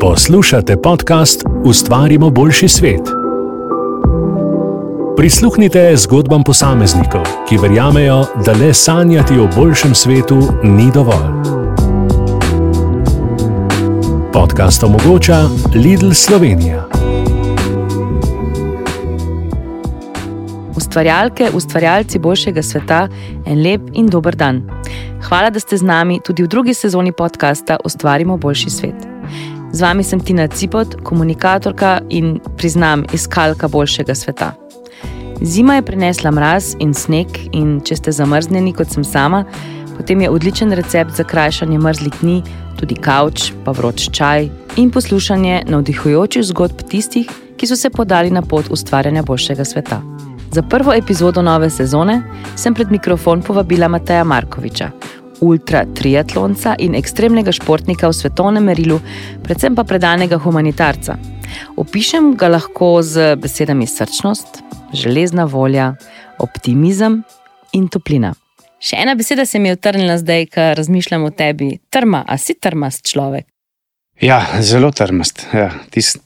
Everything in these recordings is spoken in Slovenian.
Poslušate podcast Ustvarimo boljši svet. Prisluhnite zgodbam posameznikov, ki verjamejo, da le sanjati o boljšem svetu ni dovolj. Podcast omogoča Lidl Slovenija. Ustvarjalke, ustvarjalci boljšega sveta, en lep in dober dan. Hvala, da ste z nami tudi v drugi sezoni podcasta Ustvarimo boljši svet. Z vami sem Tina Cipot, komunikatorka in priznam iskalka boljšega sveta. Zima je prinesla mraz in sneg, in če ste zamrznjeni kot sem sama, potem je odličen recept za krajšanje mrzlih dni tudi kavč, pa vroč čaj in poslušanje navdihujočih zgodb tistih, ki so se podali na pot ustvarjanja boljšega sveta. Za prvo epizodo nove sezone sem pred mikrofon povabila Mateja Markoviča, ultra-triatlonca in ekstremnega športnika v svetovnem merilu, predvsem pa predanega humanitarca. Opišem ga lahko z besedami srčnost, železna volja, optimizem in toplina. Še ena beseda se mi je utrnila zdaj, ko razmišljam o tebi. Trma, a si trmast človek? Ja, zelo trmast. Ja,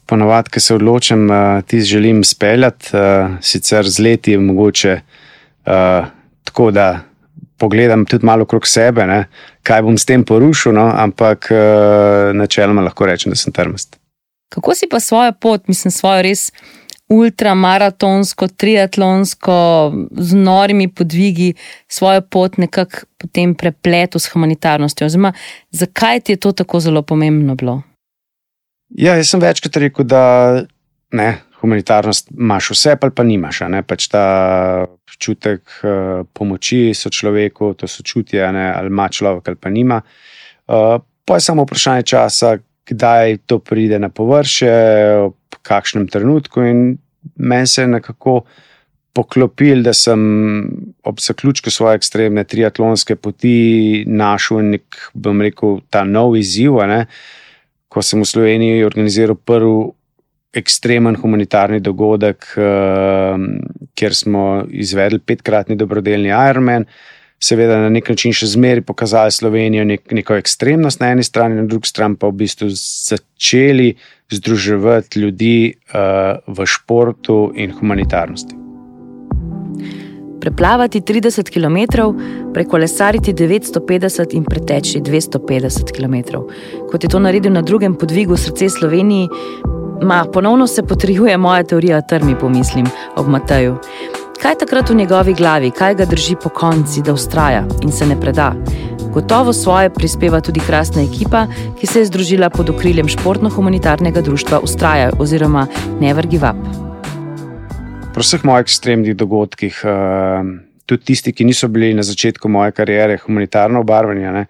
Ponovadi, ko se odločim, uh, ti želim speljati, uh, sicer z leti je mogoče uh, tako, da pogledam tudi malo okrog sebe, ne, kaj bom s tem porušil, no, ampak uh, načeloma lahko rečem, da sem trmast. Kako si pa svojo pot, mislim, svojo res ultramaratonsko, triatlonsko, z norimi podvigi, svojo pot nekako potem prepletel s humanitarnostjo? Oziroma, zakaj ti je to tako zelo pomembno bilo? Ja, jaz sem večkrat rekel, da ne, humanitarnost imaš vse, pa pa nimaš. Pač ta občutek uh, pomoči so človeku, to so čutje, ali ima človek ali pa nima. Uh, pa je samo vprašanje časa, kdaj to pride na površje, v kakšnem trenutku. In meni se je nekako poklopil, da sem ob zaključku svoje ekstremne triatlonske poti našel nek, bom rekel, ta nov izziv. Ko sem v Sloveniji organiziral prvi ekstremen humanitarni dogodek, uh, kjer smo izvedli petkratni dobrodelni Ironman. Seveda, na nek način še zmeraj pokazali Slovenijo nek, neko ekstremnost na eni strani, na drugi strani pa v bistvu začeli združevati ljudi uh, v športu in humanitarnosti. Preplavati 30 km, prekolesariti 950 in preteči 250 km. Kot je to naredil na drugem podvigu srce Sloveniji, Ma, ponovno se potrjuje moja teorija trmi, pomislim ob Mateju. Kaj je takrat v njegovi glavi, kaj ga drži po konci, da ustraja in se ne preda? Gotovo svoje prispeva tudi krasna ekipa, ki se je združila pod okriljem športno-humanitarnega društva Ustraja oziroma Never Give Up. Pri vseh mojih ekstremnih dogodkih, eh, tudi tisti, ki niso bili na začetku moje kariere humanitarno obarvani,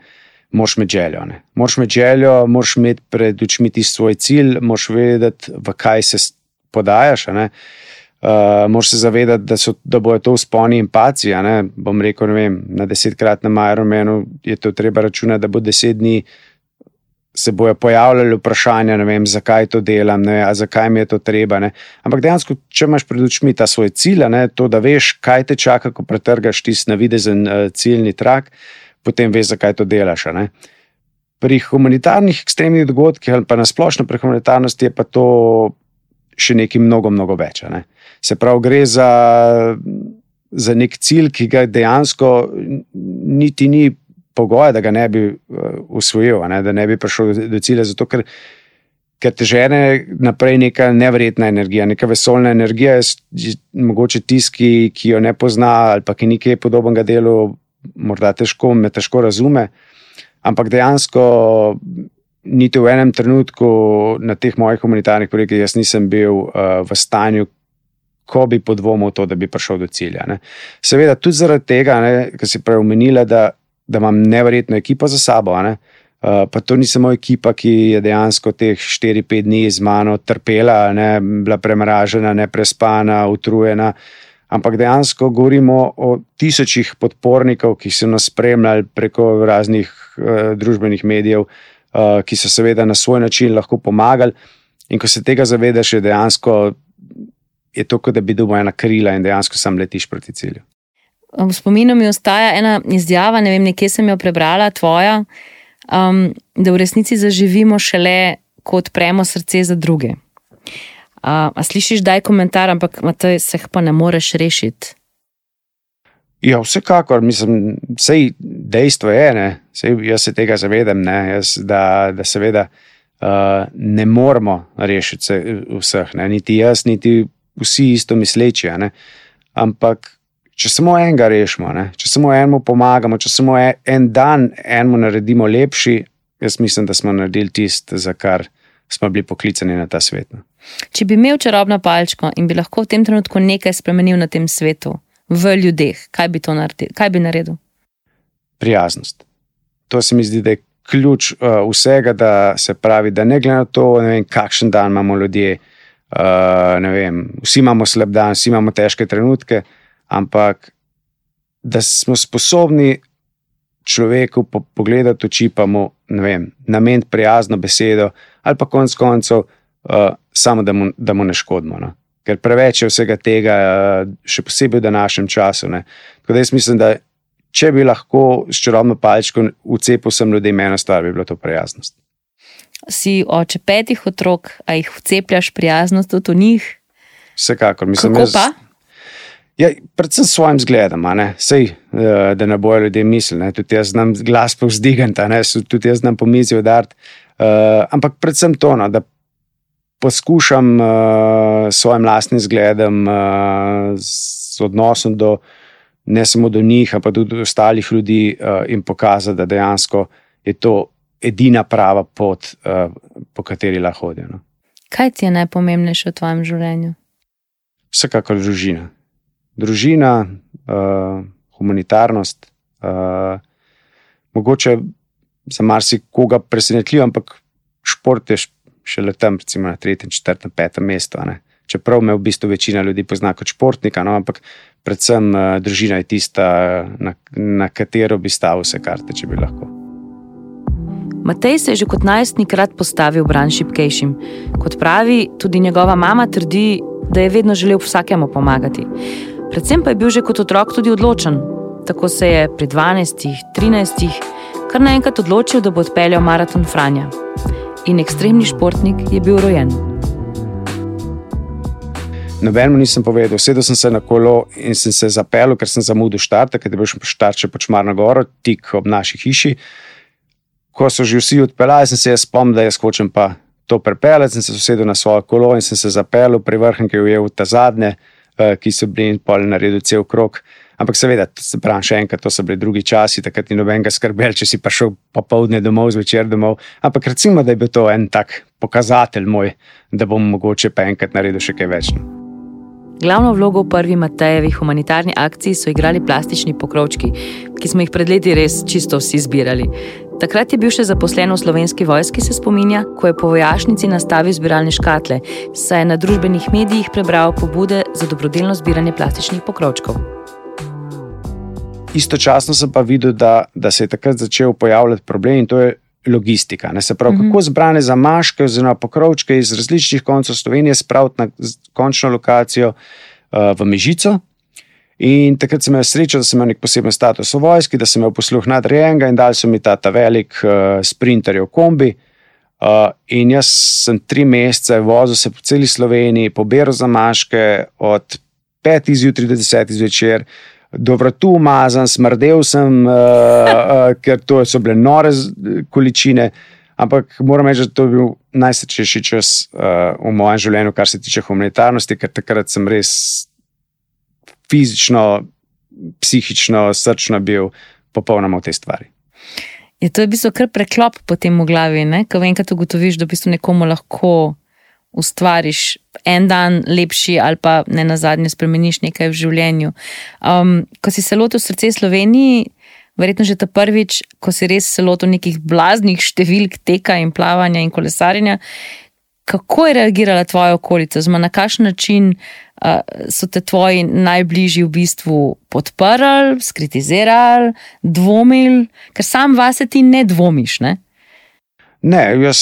moraš imeti željo. Ne. Moraš imeti željo, moraš imeti pred očmi ti svoj cilj, moraš vedeti, v kaj se podajaš. Uh, moraš se zavedati, da, so, da bojo to usponi in paci. Bom rekel, vem, na desetkratnem Ironmanu je to treba računati, da bo deset dni. Se bojo pojavljali vprašanja, vem, zakaj to delam, ne, zakaj mi je to treba. Ne. Ampak dejansko, če imaš pred očmi ta svoj cilj, ne, to, da veš, kaj te čaka, ko pretrgaš tisti navidezen uh, ciljni trak, uh, potem veš, zakaj to delaš. Pri humanitarnih ekstremnih dogodkih ali pa na splošno pri humanitarnosti je pa to še nekaj mnogo, mnogo več. Se pravi, gre za, za nek cilj, ki ga dejansko niti ni pogoj, da ga ne bi uh, usvojil, ne? da ne bi prišel do cilja. Zato, ker, ker te žene naprej neka nevrjetna energija, neka vesoljna energija, mogoče tisti, ki jo ne pozna ali ki nekaj podobnega dela morda težko, me težko razume, ampak dejansko, niti v enem trenutku na teh mojih humanitarnih projektih, jaz nisem bil uh, v stanju, ko bi podvomil to, da bi prišel do cilja. Ne. Seveda, tudi zaradi tega, kar si prej omenila, da, da imam nevrjetno ekipo za sabo. Ne. Uh, pa to ni samo ekipa, ki je dejansko teh 4-5 dni z mano trpela, ne, bila premražena, neprespana, utrujena. Uh, ampak dejansko govorimo o tisočih podpornikov, ki so nas spremljali preko raznih uh, družbenih medijev, uh, ki so seveda na svoj način lahko pomagali. In ko se tega zavedaš, je dejansko je to, kot da bi dobil ena krila in dejansko sam letiš proti cilju. V spominu mi ostaja ena izjava, ne vem, nekje sem jo prebrala, tvoja, um, da v resnici zaživimo šele, ko odpremo srce za druge. A, a slišiš, da je komentar, ampak Matej, se pa ne moreš rešiti. Ja, vsekakor, mislim, sej dejstvo je, ne, sej jaz se tega zavedam, ne, jaz, da, da seveda uh, ne moramo rešiti se, vseh, ne, niti jaz, niti vsi isto misleči. Ne, ampak, če samo enega rešimo, ne, če samo enemu pomagamo, če samo en, en dan enemu naredimo lepši, jaz mislim, da smo naredili tisto, za kar smo bili poklicani na ta svet. Ne. Če bi imel čarobno palčko in bi lahko v tem trenutku nekaj spremenil na tem svetu, v ljudeh, kaj bi, naredil, kaj bi naredil? Prijaznost. To se mi zdi, da je ključ uh, vsega, da se pravi, da ne glede na to, vem, kakšen dan imamo ljudje. Uh, vem, vsi imamo slab dan, vsi imamo težke trenutke, ampak da smo sposobni človeku po, pogledati oči, pa mu nameniti prijazno besedo, ali pa konec koncev, uh, samo da mu, da mu ne škodimo. No? Ker preveč je vsega tega, še posebej v današnjem času. Ne? Tako da jaz mislim, da če bi lahko s čarobno palčko vcepil sem ljudem eno stvar, bi bilo to prijaznost. Si oče petih otrok, a jih vcepljaš prijaznost v njih? Vsekakor, mislim, Kako pa? Jaz, Ja, predvsem s svojim zgledom, Sej, eh, da ne bojo ljudje mislili. Tudi jaz znam glas povzdigati, tudi jaz znam po mizi udariti. Uh, ampak predvsem to, no, da poskušam uh, s svojim lastnim zgledom, uh, s odnosom do ne samo do njih, ampak tudi do ostalih ljudi uh, in pokazati, da dejansko je to edina prava pot, uh, po kateri lahko hodijo. No. Kaj ti je najpomembnejše v tvojem življenju? Vsekakor družina družina, uh, humanitarnost. Uh, mogoče za marsikoga presenetljivo, ampak šport je šele tam, recimo na tretjem, četrtem, petem mestu. Čeprav me v bistvu večina ljudi pozna kot športnika, no, ampak predvsem uh, družina je tista, na, na katero bi stavil vse karte, če bi lahko. Matej se je že kot najstnik rad postavil v bran šipkejšim. Kot pravi, tudi njegova mama trdi, da je vedno želel vsakemu pomagati. Predvsem pa je bil že kot otrok tudi odločen. Tako se je pri 12, 13, kar naenkrat odločil, da bo odpeljal maraton Franja. In ekstremni športnik je bil rojen. Nobenemu nisem povedal, sedel sem se na kolo in sem se zapeljal, ker sem zamudil štart, ker je bil še štart, če počmar na goro, tik ob naši hiši. Ko so že vsi odpeljali, sem se jaz spomnil, da jaz hočem pa to prepeljati, sem se usedel na svojo kolo in sem se zapeljal, pri vrhu, ki je ujel ta zadnje. Eh, ki so bili in pol naredili cel krok. Ampak seveda, se pravi, še enkrat, to so bili drugi časi, takrat ni nobenega skrbel, če si prišel popoldne domov, zvečer domov. Ampak recimo, da je bil to en tak pokazatelj moj, da bom mogoče pa enkrat naredil še kaj več. Glavno vlogo v prvi Matejevi humanitarni akciji so igrali plastični pokrovčki, ki smo jih pred leti res čisto vsi zbirali. Takrat je bil še zaposlen v slovenski vojski, se spominja, ko je po vojašnici nastavil zbiralne škatle, saj je na družbenih medijih prebral pobude za dobrodelno zbiranje plastičnih pokrovčkov. Istočasno sem pa videl, da, da se je takrat začel pojavljati problem in to je logistika. Ne? Se pravi, mm -hmm. kako zbrane zamaške oziroma pokrovčke iz različnih koncev Slovenije spraviti na končno lokacijo uh, v Mežico. In takrat sem imel srečo, da sem imel nek poseben status v vojski, da sem imel posluh nadrejenega in dali so mi ta, ta velik uh, sprinterjev kombi. Uh, in jaz sem tri mesece vozil se po celi Sloveniji, pobiral zamaške od 5 zjutraj do 10 zvečer, do vratu umazan, smrdel sem, uh, uh, ker to so bile nore količine. Ampak moram reči, da to je bil najsrečnejši čas uh, v mojem življenju, kar se tiče humanitarnosti, ker takrat sem res fizično, psihično, srčno bil popolnoma v tej stvari. Je to v bistvu kar preklop po tem v glavi, ne? ko enkrat ugotoviš, da v bistvu nekomu lahko ustvariš en dan lepši, ali pa ne na zadnje spremeniš nekaj v življenju. Um, ko si se lotil srce Sloveniji, verjetno že ta prvič, ko si res se lotil nekih blaznih številk teka in plavanja in kolesarjenja, kako je reagirala tvoja okolica, oziroma na kakšen način uh, so te tvoji najbližji v bistvu podprli, skritizirali, dvomili, ker sam vase ti ne dvomiš. Ne, ne jaz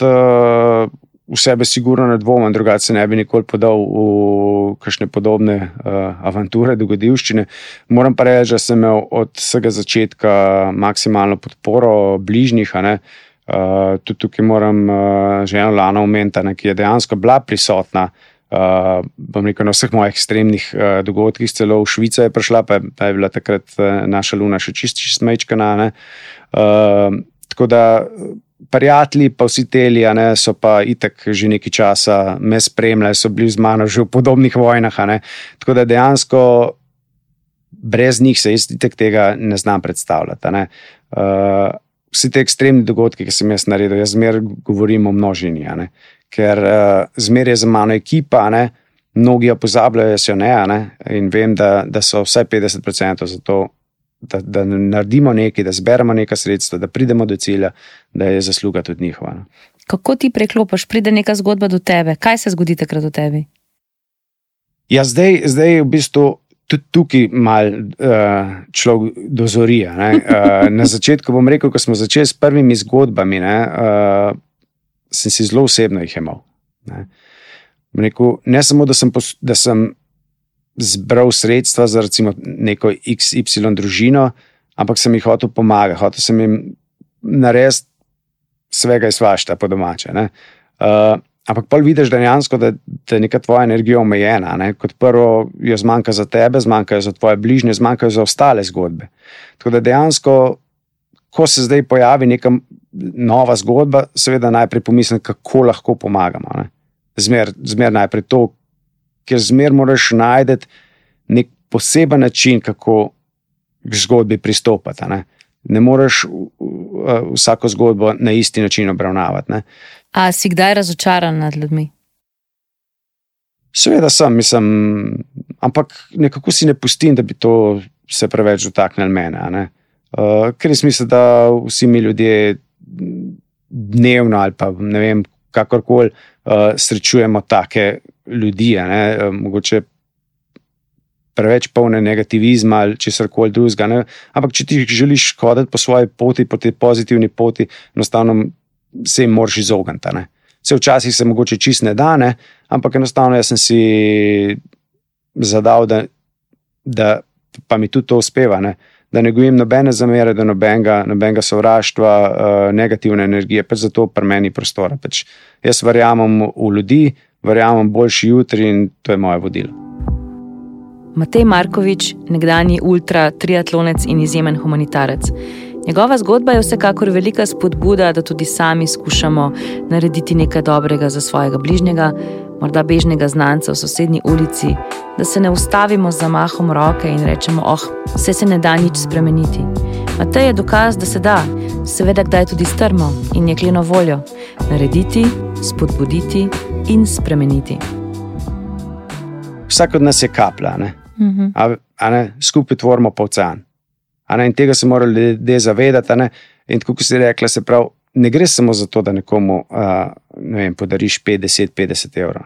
uh, v sebe sigurno ne dvomim, drugače ne bi nikoli podal v kakšne podobne uh, avanture, dogodivščine. Moram pa reči, da sem imel od vsega začetka maksimalno podporo bližnjih. Uh, tudi tukaj moram uh, že eno lano omeniti, ki je dejansko bila prisotna uh, rekel, na vseh mojih ekstremnih uh, dogodkih, celo v Švico je prišla, pa je, pa je bila takrat uh, naša luna še čist, čist mečkana. Uh, tako da. Prijatelji, pa vsi teli, ne, so pa itek že nekaj časa me spremljali, so bili z mano že v podobnih vojnah. Tako da dejansko brez njih se jaz tega ne znam predstavljati. Ne. Uh, vsi ti ekstremni dogodki, ki sem jaz naredil, jaz zmeraj govorim o množini, ker uh, zmeraj je za mano ekipa, ne? mnogi jo pozabljajo, jaz jo ne, ne? in vem, da, da so vsaj 50% za to. Da, da naredimo nekaj, da zberemo nekaj sredstva, da pridemo do cilja, da je zasluga tudi njihova. No. Kako ti preklopiš, pride neka zgodba do tebe? Kaj se zgodi takrat do tebi? Ja, zdaj, zdaj v bistvu tudi tukaj malo uh, človek dozori. Uh, na začetku bom rekel, ko smo začeli s prvimi zgodbami, ne, uh, sem si zelo osebno jih imel. Ne. Rekel, ne samo, da sem, pos, da sem zbral sredstva za recimo, neko XY družino, ampak sem jih hotel pomagati, hotel sem jim narediti svega iz vašta, po domače. Uh, Ampak pa vidiš, dejansko, da, da je neka tvoja energija omejena. Ne? Kot prvo, jo zmanjka za tebe, zmanjka za tvoje bližnje, zmanjka za ostale zgodbe. Tako da dejansko, ko se zdaj pojavi neka nova zgodba, seveda najprej pomislim, kako lahko pomagamo. Zmer, zmer najprej to, ker zmer moraš najti nek poseben način, kako k zgodbi pristopati. Ne? ne moreš vsako zgodbo na isti način obravnavati. Ne? A si kdaj razočaran nad ljudmi? Seveda sem, mislim, ampak nekako si ne pustim, da bi to se preveč dotaknilo mene. Uh, ker je smisel, da vsi mi ljudje dnevno ali pa ne vem, kakorkoli uh, srečujemo take ljudi. Uh, mogoče preveč polne negativizma ali česar koli drugega. Ampak, če ti želiš hoditi po svoji poti, po tej pozitivni poti, enostavno se jim moraš izogniti. Vse včasih se mogoče čist ne da, ne? ampak enostavno jaz sem si zadal, da, da pa mi tudi to uspeva. Ne? Da ne gojim nobene zamere, da nobenega, nobenega sovraštva, uh, negativne energije, pač zato pri meni prostora. Pač jaz verjamem v ljudi, verjamem v boljši jutri in to je moje vodilo. Matej Markovič, nekdani ultra triatlonec in izjemen humanitarec. Njegova zgodba je vsekakor velika spodbuda, da tudi sami skušamo narediti nekaj dobrega za svojega bližnjega, morda bežnega znanca v sosednji ulici, da se ne ustavimo za mahom roke in rečemo: Oh, vse se ne da nič spremeniti. Matej je dokaz, da se da, seveda, kdaj tudi strmo in jekleno voljo narediti, spodbuditi in spremeniti. Vsak od nas je kaplja. Ne? -hmm. a, a ne, skupaj tvorimo pa ocean. In tega se moramo ljudje zavedati. In kot si rekla, se pravi, ne gre samo za to, da nekomu a, ne vem, podariš 50-50 evrov.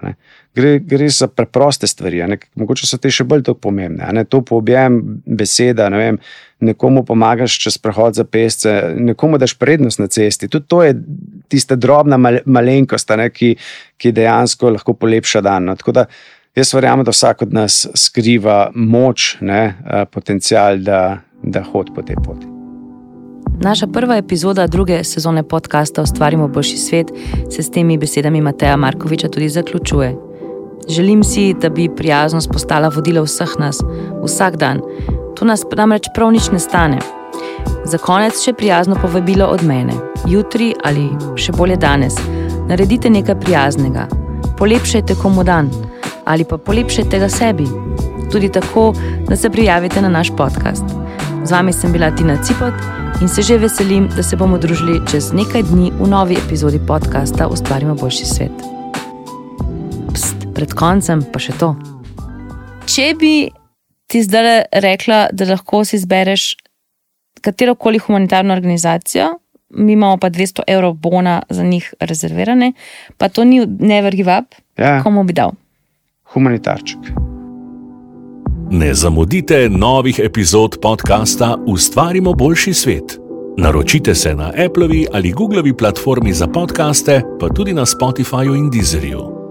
Gre, gre za preproste stvari. Mogoče so te še bolj pomembne. To poobjem beseda. Ne vem, nekomu pomagaš čez prehod za pesce, nekomu daš prednost na cesti. Tudi to je tista drobna mal malenkost, ne, ki, ki dejansko lahko polepša dan. No. Tako da Jaz verjamem, da vsak od nas skriva moč, ne, potencial, da, da hodi po tej poti. Naša prva epizoda druge sezone podcasta Ustvarimo boljši svet se s temi besedami Mateja Markoviča tudi zaključuje. Želim si, da bi prijaznost postala vodila vseh nas, vsak dan. To nas namreč prav nič ne stane. Za konec še prijazno povabilo od mene. Jutri ali še bolje danes, naredite nekaj prijaznega, polepšajte komu dan ali pa polepšajte ga sebi. Tudi tako, da se prijavite na naš podcast. Z vami sem bila Tina Cipot in se že veselim, da se bomo družili čez nekaj dni v novi epizodi podcasta Ustvarimo boljši svet. Pst, pred koncem pa še to. Če bi ti zdaj rekla, da lahko si izbereš katero koli humanitarno organizacijo, mi imamo pa 200 evrov bona za njih rezervirane, pa to ni never give up, ja. komu bi dal? humanitarček. Ne zamudite novih epizod podcasta Ustvarimo boljši svet. Naročite se na Applevi ali Googlovi platformi za podkaste, pa tudi na Spotifyju in Deezerju.